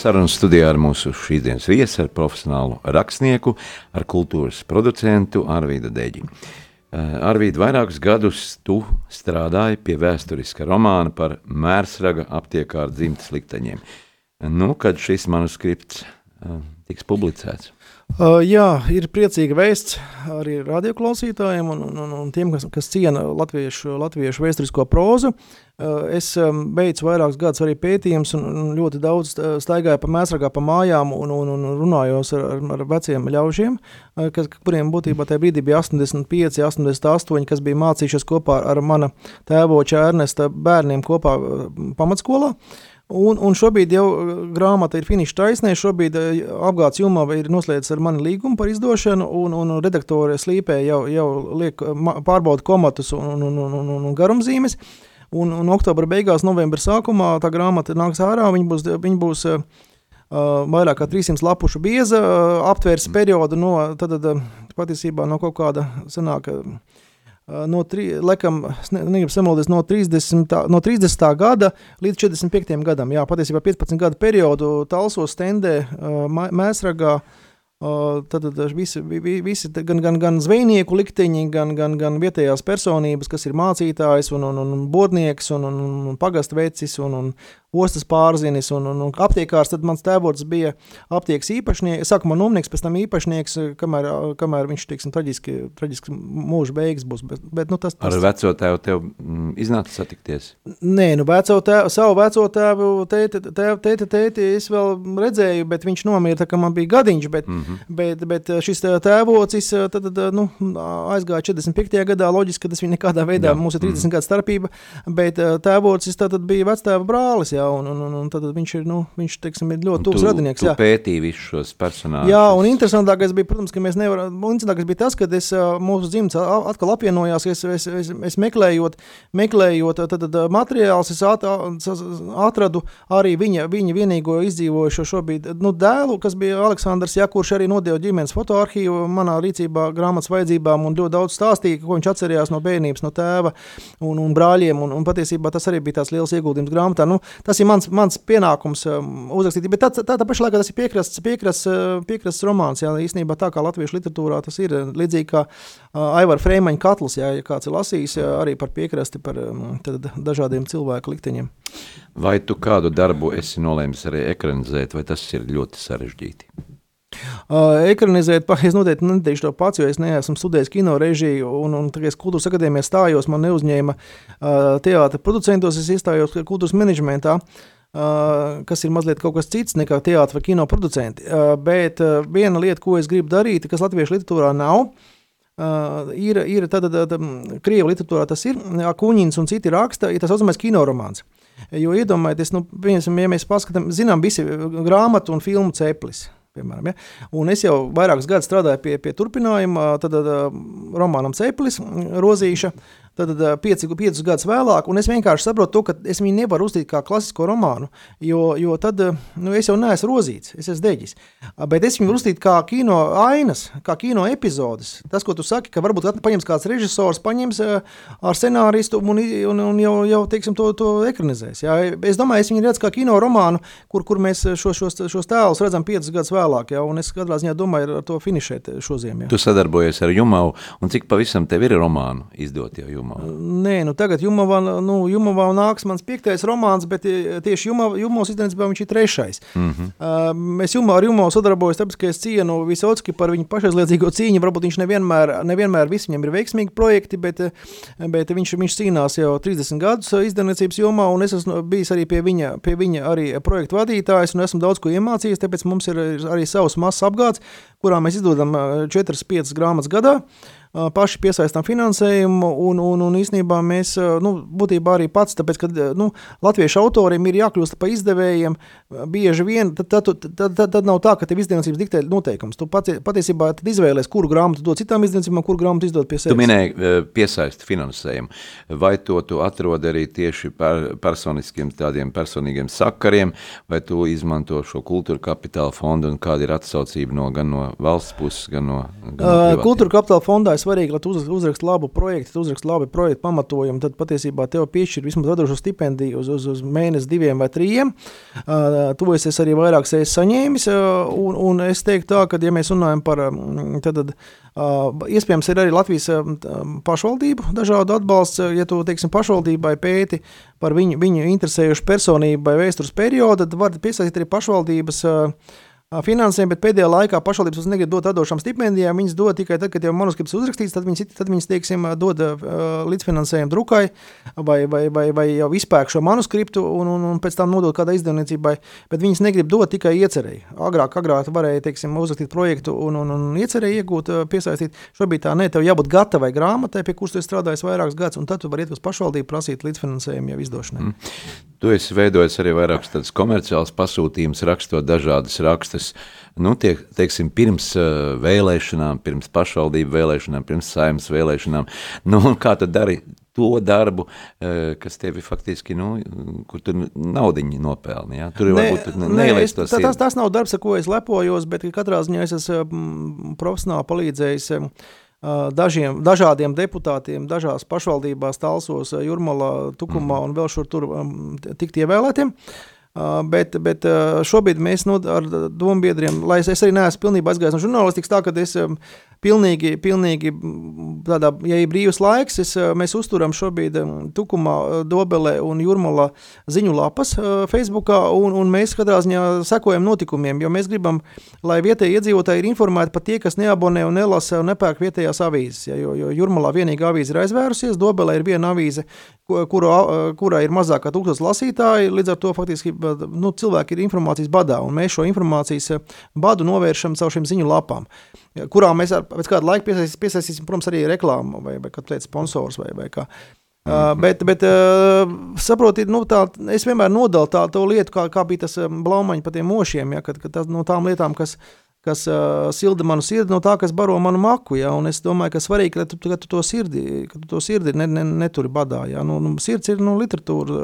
Sarunu studijā ar mūsu šīsdienas viesi, ar profesionālu rakstnieku, ar kultūras producentu Arvīdu Deģi. Eh, Arvīd, vairākus gadus tu strādāji pie vēsturiska romāna par mērsraga aptiekāru dzimtas likteņiem. Nu, kad šis manuskripts tiks publicēts? Uh, jā, ir priecīga vēsts arī radioklausītājiem un, un, un tiem, kas, kas ciena latviešu, latviešu vēsturisko prózu. Uh, es um, beidzu vairākus gadus arī pētījumus un, un ļoti daudz staigāju pa mēsragā pa mājām un, un, un runājos ar, ar, ar veciem ļaužiem, uh, kas, kuriem būtībā tajā brīdī bija 85, 88, kas bija mācījušies kopā ar mana tēvoča Ernesta bērniem kopā pamatskolā. Uh, Un, un šobrīd jau uh, grāmata ir finiša taisnē. Šobrīd uh, apgādes jumā ir noslēdzis ar mani līgumu par izdošanu, un, un redaktore slīpē jau, jau liek uh, pārbauda komatus un, un, un, un, un garumzīmes. Un, un oktobra beigās, novembra sākumā tā grāmata nāks ārā. Viņa būs, viņa būs uh, vairāk kā 300 lapušu bieza, uh, aptvērs periodu no, tad, tad, patiesībā no kaut kāda senāka. Uh, no, tri, laikam, ne, samaldis, no, 30, no 30. gada līdz 45. gadam. Jā, patiesībā 15 gadu periodu Talsos stendē Mēsragā. Tad, tad visi, visi gan, gan, gan zvejnieku likteņi, gan, gan, gan vietējās personības, kas ir mācītājs un, un, un bodnieks un, un, un pagastu vecis un, un ostas pārzinis un, un, un aptiekārs, tad mans tēvots bija aptiekas īpašnieks, sākumā numnieks, pēc tam īpašnieks, kamēr, kamēr viņš, teiksim, traģiski, traģiski mūža beigas būs. Bet, bet, nu, tas, tas... Ar veco tēvu tev mm, iznāca satikties? Nē, nu, veco tēvu, savu veco tēvu, tēti, tēti, tēti, tēti es vēl redzēju, bet viņš nomira, tā kā man bija gadiņš, bet, mm -hmm. bet, bet šis tēvocis tad, tad, nu, aizgāja 45. gadā, loģiski, ka tas viņa nekādā veidā, Jā. mums ir 30 mm -hmm. gadu starpība, bet tēvocis tad bija vectēva brālis, jā, un, un, un, un tad viņš ir, nu, viņš, teiksim, ir ļoti tuvs radinieks. Tu jā, pētīji visus šos personāžus. Jā, un interesantākais bija, protams, ka mēs nevaram, interesantākais bija tas, ka es, mūsu dzimts atkal apvienojās, es, es, es, es meklējot, meklējot tad, tad materiālus, es at, atradu arī viņa, viņa vienīgo izdzīvojušo šobrīd, nu, dēlu, kas bija Aleksandrs Jakurš, arī nodeva ģimenes fotoarhīvu manā rīcībā grāmatas vajadzībām un ļoti daudz stāstīja, ko viņš atcerējās no bērnības, no tēva un, un brāļiem, un, un patiesībā tas arī bija tās liels ieguldījums grāmatā. Nu, tas ir mans, mans pienākums um, uzrakstīt. Bet tā, tā, tā pašā laikā tas ir piekrasts, piekrasts, uh, piekrasts romāns. Jā, īstenībā tā kā latviešu literatūrā tas ir līdzīgi kā uh, Aivara Freimaņa katls, jā, ja kāds ir lasījis jā, arī par piekrasti, par um, tad, dažādiem cilvēku likteņiem. Vai tu kādu darbu esi nolēmis arī ekranizēt, vai tas ir ļoti sarežģīti? Uh, ekranizēt, es noteikti neteikšu to pats, jo es neesmu studējis kino režiju, un, un tagad, kad kultūras akadēmijā stājos, man neuzņēma uh, teātris producentos, es iestājos kultūras menedžmentā. Uh, kas ir mazliet kas cits nekā teātris vai kino producenti. Uh, bet uh, viena lieta, ko es gribu darīt, kas latviešu literatūrā nav, uh, ir, ir tāda, tāda krievu literatūrā tas ir, Kuņins un citi raksta, ir tas saucamais kino romāns. Jo iedomājieties, nu, ja mēs paskatām, zinām visi grāmatu un filmu ceplis. Piemēram, ja? Un es jau vairākus gadus strādāju pie, pie turpinājuma, tad, tad romānam Ceplis, Rozīša, Tad pieci, piecus gadus vēlāk, un es vienkārši saprotu, to, ka es viņu nevaru uzstīt kā klasisko romānu, jo, jo tad nu, es jau neesmu rozīts, es esmu deģis. Bet es viņu uzstītu kā kino ainas, kā kino epizodes. Tas, ko tu saki, ka varbūt paņems kāds režisors, paņems ar scenāristu un, un, un jau, jau teiksim, to, to ekranizēs. Jā. Es domāju, es viņu redzu kā kino romānu, kur, kur mēs šo, šos, šos tēlus redzam piecus gadus vēlāk, jā, un es katrā ziņā domāju ar to finišēt šo ziemu. Tu sadarbojies ar Jumau, un cik pavisam tev ir romānu izdot jau Jumā? Nē, nu tagad Jumavā, nu, Jumavā nāks mans piektais romāns, bet tieši Jumavas iztenībā viņš ir trešais. Mm -hmm. uh, es Jumā, ar Jumavu sadarbojos, tāpēc, ka es cienu Visotski par viņu pašaizliedzīgo cīņu. Varbūt viņš nevienmēr, nevienmēr viss viņam ir veiksmīgi projekti, bet, bet viņš, viņš cīnās jau 30 gadus izdevniecības jomā, un es esmu bijis arī pie viņa, pie viņa arī projektu vadītājs, un esmu daudz ko iemācījies, tāpēc mums ir arī savs mazs apgāds, kurā mēs izdodam 4-5 grāmatas gadā. Uh, paši piesaistām finansējumu, un, un, un īsnībā mēs, nu, būtībā arī pats, tāpēc, ka nu, latviešu autoriem ir jākļūst par izdevējiem, bieži vien, tad, tad, tad, tad, tad, nav tā, ka tev izdevniecības diktē noteikums. Tu pats, patiesībā tad izvēlies, kuru grāmatu dod citām izdevniecībām, kuru grāmatu izdod pie sevis. Tu minēji piesaisti finansējumu. Vai to tu atrod arī tieši par personiskiem tādiem personīgiem sakariem, vai tu izmanto šo kultūra kapitāla fondu un kāda ir atsaucība no, gan no valsts puses, gan no, gan no uh, Kultūra kapitāla fondā svarīgi, lai tu uz, uzrakst labu projektu, tu uzrakst labu projektu pamatojumu, tad patiesībā tev piešķir vismaz vadošo stipendiju uz, uz, uz mēnesi, diviem vai trījiem. Uh, to es esmu arī vairākas reizes saņēmis, uh, un, un es teiktu tā, ka, ja mēs runājam par, tad, tad uh, iespējams ir arī Latvijas pašvaldību dažādu atbalsts, ja tu, teiksim, pašvaldībai pēti par viņu, viņu interesējušu personību vai vēstures periodu, tad var piesaistīt arī pašvaldības uh, finansējumu, bet pēdējā laikā pašvaldības negrib dot atdošām stipendijām. Viņas dod tikai tad, kad jau manuskripts uzrakstīts, tad viņas, tad viņas teiksim, dod uh, līdzfinansējumu drukai vai, vai, vai, vai jau izpērk šo manuskriptu un, un, un pēc tam nodot kādai izdevniecībai. Bet viņas negrib dot tikai iecerēji. Agrāk, agrāk varēja teiksim, uzrakstīt projektu un, un, un iecerēji iegūt, piesaistīt. Šobrīd tā ne, tev jābūt gatavai grāmatai, pie kuras tu strādājies vairākus gadus, un tad tu vari iet uz pašvaldību prasīt līdzfinansējumu jau izdošanai. Mm. Tu esi veidojis arī vairākus tādus komerciālus pasūtījumus, rakstot dažādas rakstus. Nu, tie, teiksim, pirms uh, vēlēšanām, pirms pašvaldību vēlēšanām, pirms saimnes vēlēšanām. Nu, kā tad dari to darbu, uh, kas tevi faktiski, nu, kur tu naudiņu nopelni, ja? Tur ne, varbūt ne, neielies to tas, tas, tas nav darbs, ar ko es lepojos, bet katrā ziņā es esmu profesionāli palīdzējis dažiem, dažādiem deputātiem, dažās pašvaldībās, Talsos, Jurmalā, Tukumā mm. un vēl šur tur tikt ievēlētiem. Bet, bet šobrīd mēs no, ar dombiedriem, lai es, es arī neesmu pilnībā aizgājis no žurnālistikas, tā ka es pilnīgi, pilnīgi tādā, ja ir brīvs laiks, es, mēs uzturam šobrīd Tukumā, Dobelē un Jurmalā ziņu lapas Facebookā, un, un mēs katrā ziņā sekojam notikumiem, jo mēs gribam, lai vietēji iedzīvotāji ir informēti par tie, kas neabonē un nelasa un nepērk vietējās avīzes, ja, jo, jo Jurmalā vienīgā avīze ir aizvērusies, Dobelē ir viena avīze, kura, kurā ir mazāk kā tūkstots lasītāji, līdz ar to faktiski nu, cilvēki ir informācijas badā, un mēs šo informācijas badu novēršam caur šīm ziņu lapām kurām mēs ar, pēc kāda laika piesaistīsim, piesaistīsim protams, arī reklāmu vai, vai kādu sponsors vai, vai kā. Uh, mhm. bet, bet uh, saprotiet, nu, tā, es vienmēr nodalu tā, to lietu, kā, kā bija tas um, blaumaņi par tiem mošiem, ja, kad, kad tā, no tām lietām, kas, kas uh, silda manu sirdi, no tā, kas baro manu maku. Ja, un es domāju, ka svarīgi, ka tu, ka tu to sirdi, ka tu to sirdi ne, ne, neturi badā. Ja. Nu, nu, sirds ir nu, literatūra,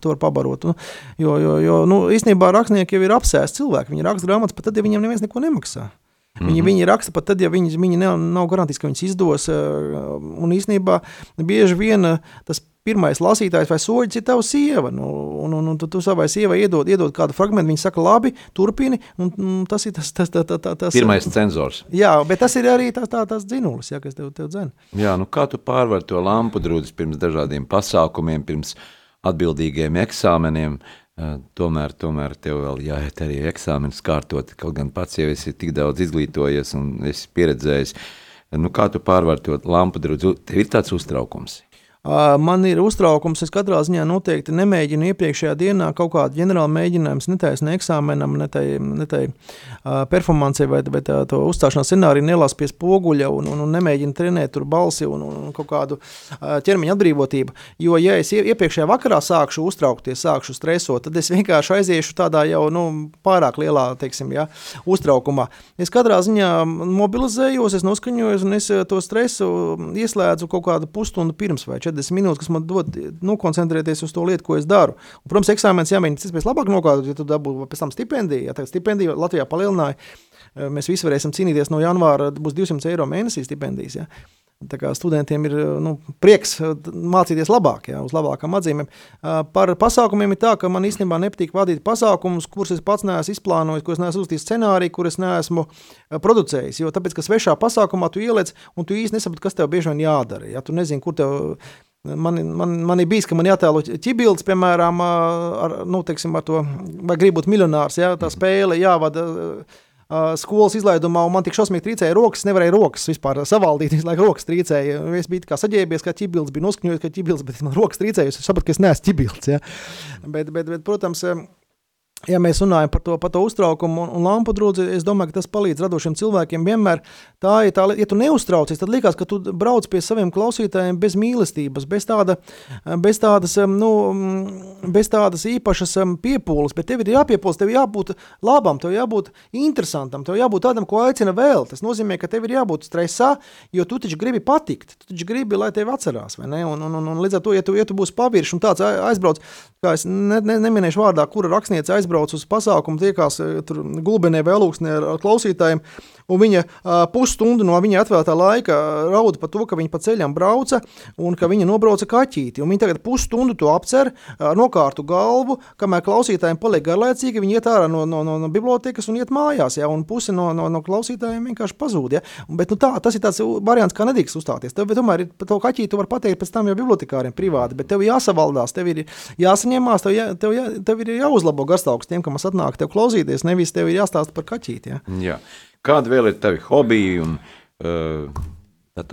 to var pabarot. Nu, jo, jo, jo nu, īstenībā rakstnieki jau ir apsēsti cilvēki. Viņi raksta grāmatas pat tad, ja viņiem neviens neko nemaksā. Viņi, mm -hmm. viņi raksta pat tad, ja viņi, viņi nav, nav garantijas, ka viņas izdos. Un īsnībā bieži vien tas pirmais lasītājs vai soļs ir tavs sieva. Nu, un, un, un tu, tu savai sievai iedod, iedod kādu fragment, viņa saka, labi, turpini. Un, un tas ir tas, tas, tas, tas, tas pirmais cenzors. Jā, bet tas ir arī tas, tā, tas dzinulis, jā, kas tev, tev dzen. Jā, nu kā tu pārvar to lampu drūdzi pirms dažādiem pasākumiem, pirms atbildīgiem eksāmeniem? Uh, Tomēr, tomēr tev vēl jāiet arī eksāmenis kārtot, kaut gan pats jau esi tik daudz izglītojies un esi pieredzējis. Nu, kā tu pārvar to lampu drudzi? Tev ir tāds uztraukums. Man ir uztraukums, es katrā ziņā noteikti nemēģinu iepriekšējā dienā kaut kādu ģenerālu mēģinājumu, ne taisnu eksāmenam, ne tai, ne tai uh, performancei vai, vai tā, to uzstāšanās scenāriju nelasu pie spoguļa un, un, un nemēģinu trenēt tur balsi un, un kaut kādu uh, ķermeņa atbrīvotību. Jo, ja es iepriekšējā vakarā sākšu uztraukties, sākšu stresot, tad es vienkārši aiziešu tādā jau nu, pārāk lielā, teiksim, ja, uztraukumā. Es katrā ziņā mobilizējos, es noskaņojos un es to stresu ieslēdzu kaut kādu pusstundu pirms vai 40 40 minūtes, kas man dod nokoncentrēties uz to lietu, ko es daru. Un, protams, eksāmenis jāmēģina pēc iespējas labāk nokārtot, ja tu dabū pēc tam stipendiju. Ja tā stipendija Latvijā palielināja, eh, mēs visi varēsim cīnīties no janvāra, būs 200 eiro mēnesī stipendijas. Ja. Studentiem ir nu, prieks eh, mācīties labāk, jā, uz labākām atzīmēm. Eh, par pasākumiem ir tā, ka man īstenībā nepatīk vadīt pasākumus, kurus es pats neesmu izplānojis, kurus neesmu uzstījis scenāriju, kurus neesmu producējis. Jo tāpēc, ka svešā pasākumā tu ieliec, un tu īsti nesaproti, kas tev bieži vien jādara. Ja? Tu nezini, kur tev Man, man, man ir bijis, ka man jātēlo ķibilds, piemēram, ar, nu, teiksim, ar to, vai gribu būt miljonārs, ja, tā spēle jāvada uh, skolas izlaidumā, un man tik šausmīgi trīcēja rokas, nevarēja rokas vispār savaldīt, visu laiku rokas trīcēja. Es biju kā saģēbies, kā ķibilds, bija noskaņojies, kā ķibilds, bet man rokas trīcēja, es sapratu, ka es neesmu ķibilds, ja. bet, bet, bet, protams, ja mēs runājam par to, par to uztraukumu un, un lampu drudzi, es domāju, ka tas palīdz radošiem cilvēkiem. Vienmēr tā ir tā, ja tu neuztraucies, tad liekas, ka tu brauc pie saviem klausītājiem bez mīlestības, bez, tāda, bez, tādas, nu, bez tādas īpašas piepūles. Bet tev ir jāpiepūlas, tev jābūt labam, tev jābūt interesantam, tev jābūt tādam, ko aicina vēl. Tas nozīmē, ka tev ir jābūt stresā, jo tu taču gribi patikt, tu taču gribi, lai tevi atcerās. Un, un, un, un līdz ar to, ja tu, ja tu būsi pavirši un tāds aizbrauc, kā es ne, ne, neminēšu vārdā, kura rakstniece aizbrauc aizbrauc uz pasākumu, tiekās tur gulbenē vai lūksnē ar, klausītājiem. Un viņa uh, pusstundu no viņa atvēlētā laika rauda par to, ka viņa pa ceļam brauca un ka viņa nobrauca kaķīti. Un viņa tagad pusstundu to apcer, nokārtu galvu, kamēr klausītājiem paliek garlaicīgi, viņi iet ārā no, no, no, no bibliotekas un iet mājās. Ja, un puse no, no, no klausītājiem vienkārši pazūd. Ja. Bet, nu, tā, tas ir tāds variants, kā nedrīkst uzstāties. Tev tomēr par to kaķīti var pateikt pēc tam jau bibliotekāriem privāti, bet tev jāsavaldās, tev ir jāsaņemās, tev, jā, tev, jā, tev ir jāuzlabo garstāvoklis tiem, kam atnāk tev klausīties, nevis tev ir jāstāsta par kaķīti. Ja. Jā. Kāda vēl ir tavi hobiji un uh,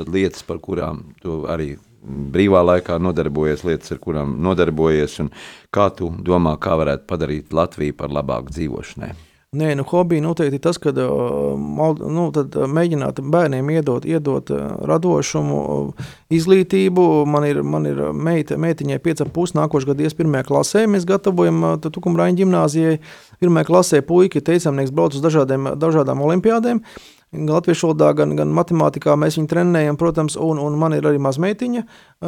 lietas, par kurām tu arī brīvā laikā nodarbojies, lietas, ar kurām nodarbojies, un kā tu domā, kā varētu padarīt Latviju par labāku dzīvošanai? Nē, nu, hobija noteikti tas, ka nu, mēģināt bērniem iedot, iedot radošumu, izglītību. Man ir, man ir meita, meitiņai 5,5 nākošais gads, ies pirmajā klasē. Mēs gatavojam Tukumrāņu ģimnāzijai. Pirmajā klasē puiši teicamnieks brauc uz dažādiem, dažādām olimpiādēm gan latviešu valodā, gan, gan matemātikā mēs viņu trenējam, protams, un, un man ir arī mazmeitiņa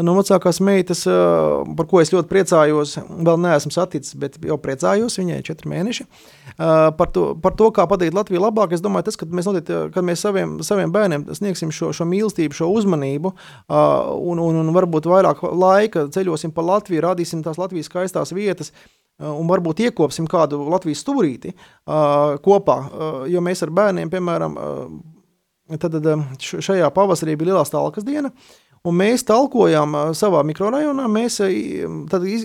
no vecākās meitas, par ko es ļoti priecājos. Vēl neesmu saticis, bet jau priecājos, viņai ir četri mēneši. Par to, par to, kā padarīt Latviju labāk, es domāju, tas, ka mēs, notiet, kad mēs saviem, saviem bērniem sniegsim šo, šo mīlestību, šo uzmanību, un, un, un varbūt vairāk laika ceļosim pa Latviju, rādīsim tās Latvijas skaistās vietas, un varbūt iekopsim kādu Latvijas stūrīti uh, kopā, uh, jo mēs ar bērniem, piemēram, uh, tad, šajā pavasarī bija lielā stāvokļa diena, Un mēs talkojām savā mikrorajonā, mēs iz,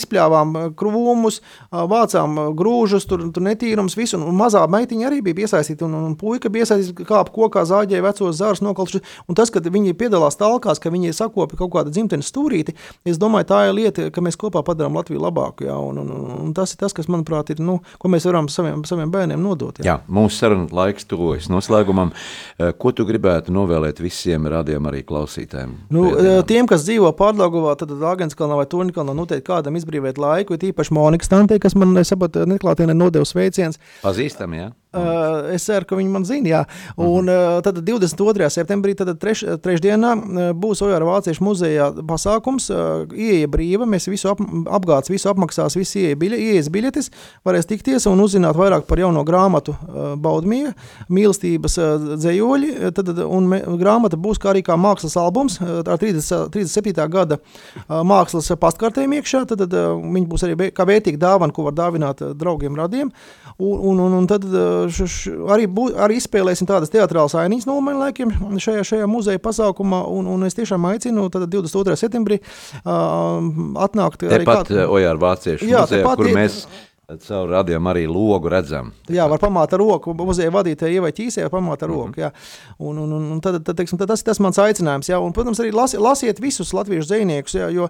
izpļāvām krūmus, vācām grūžus, tur, tur netīrums, visu. Un mazā meitiņa arī bija iesaistīta, un, un puika bija iesaistīta, kāpa kokā, zāģēja vecos zārus nokalšus. Un tas, ka viņi piedalās talkās, ka viņi sakopi kaut kādu dzimtenes stūrīti, es domāju, tā ir lieta, ka mēs kopā padarām Latviju labāku. Jā, un, un, un tas ir tas, kas, manuprāt, ir, nu, ko mēs varam saviem, saviem bērniem nodot. Jā, jā mūsu saruna laiks tuvojas noslēgumam. Ko tu gribētu novēlēt visiem rādījumam arī klausītājiem? Klausītājiem? Nu, pēdējām. tiem, kas dzīvo Pārdagovā, tad Dāngenskalnā vai Turnkalnā, noteikti kādam izbrīvēt laiku, ir īpaši Monika Stantē, kas man, es saprotu, neklātienē nodeva sveiciens. Pazīstam, jā. Uh, es ceru, ka viņi man zina. Jā. Un, uh, tad 22. septembrī, tad treš, trešdienā, būs Ojāra Vāciešu muzejā pasākums. Uh, ieeja brīva, mēs visu ap, apgāds, visu apmaksās, visi ieeja biļe, ieejas biļetes, varēs tikties un uzzināt vairāk par jauno grāmatu uh, Baudmija, mīlestības uh, dzējoļi. Tad, un me, grāmata būs kā arī kā mākslas albums ar 30, 37. gada uh, mākslas pastkartēm iekšā. Tad, tad uh, viņi būs arī kā vērtīga dāvana, ko var dāvināt draugiem, radiem. Un, un, un, un tad, š, arī, bū, arī izspēlēsim tādas teātrālas ainiņas no laikiem šajā, šajā muzeja pasākumā. Un, un es tiešām aicinu 22. septembrī uh, atnākt. Tepat kād... Ojāra Vāciešu jā, muzejā, kur mēs. Ir, Caur radiem arī logu redzam. Jā, var pamāt ar roku. Muzeja vadītāja ievai ķīsē, var pamāt ar mm -hmm. roku. Jā. Un, un, un, un tad, tad, teiksim, tad tas ir tas mans aicinājums. Jā. Un, protams, arī lasi, lasiet visus latviešu zvejniekus, jā, jo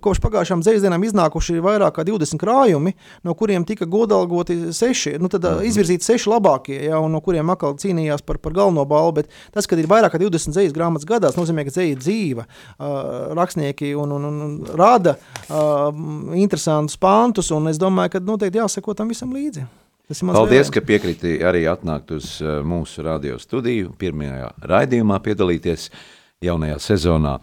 kopš pagājušām zvejasdienām iznākuši vairāk kā 20 krājumi, no kuriem tika godalgoti seši, nu tad mm -hmm. izvirzīti seši labākie, jā, un no kuriem atkal cīnījās par, par galveno balvu. Bet tas, ka ir vairāk kā 20 zvejas grāmatas gadās, nozīmē, ka ir dzīva. Uh, rakstnieki un, un, un, un rada uh, interesantus pantus, un es domāju, ka nu, noteikti jāsako tam visam līdzi. Paldies, vēlējums. ka piekriti arī atnākt uz uh, mūsu radio studiju, pirmajā raidījumā piedalīties jaunajā sezonā.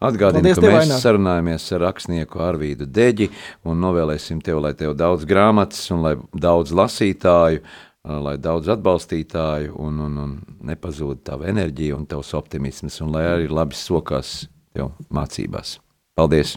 Atgādinu, ka mēs vainā. sarunājamies ar rakstnieku Arvīdu Deģi un novēlēsim tev, lai tev daudz grāmatas un lai daudz lasītāju, uh, lai daudz atbalstītāju un, un, un nepazūd tava enerģija un tavs optimisms un lai arī labi sokās tev mācībās. Paldies!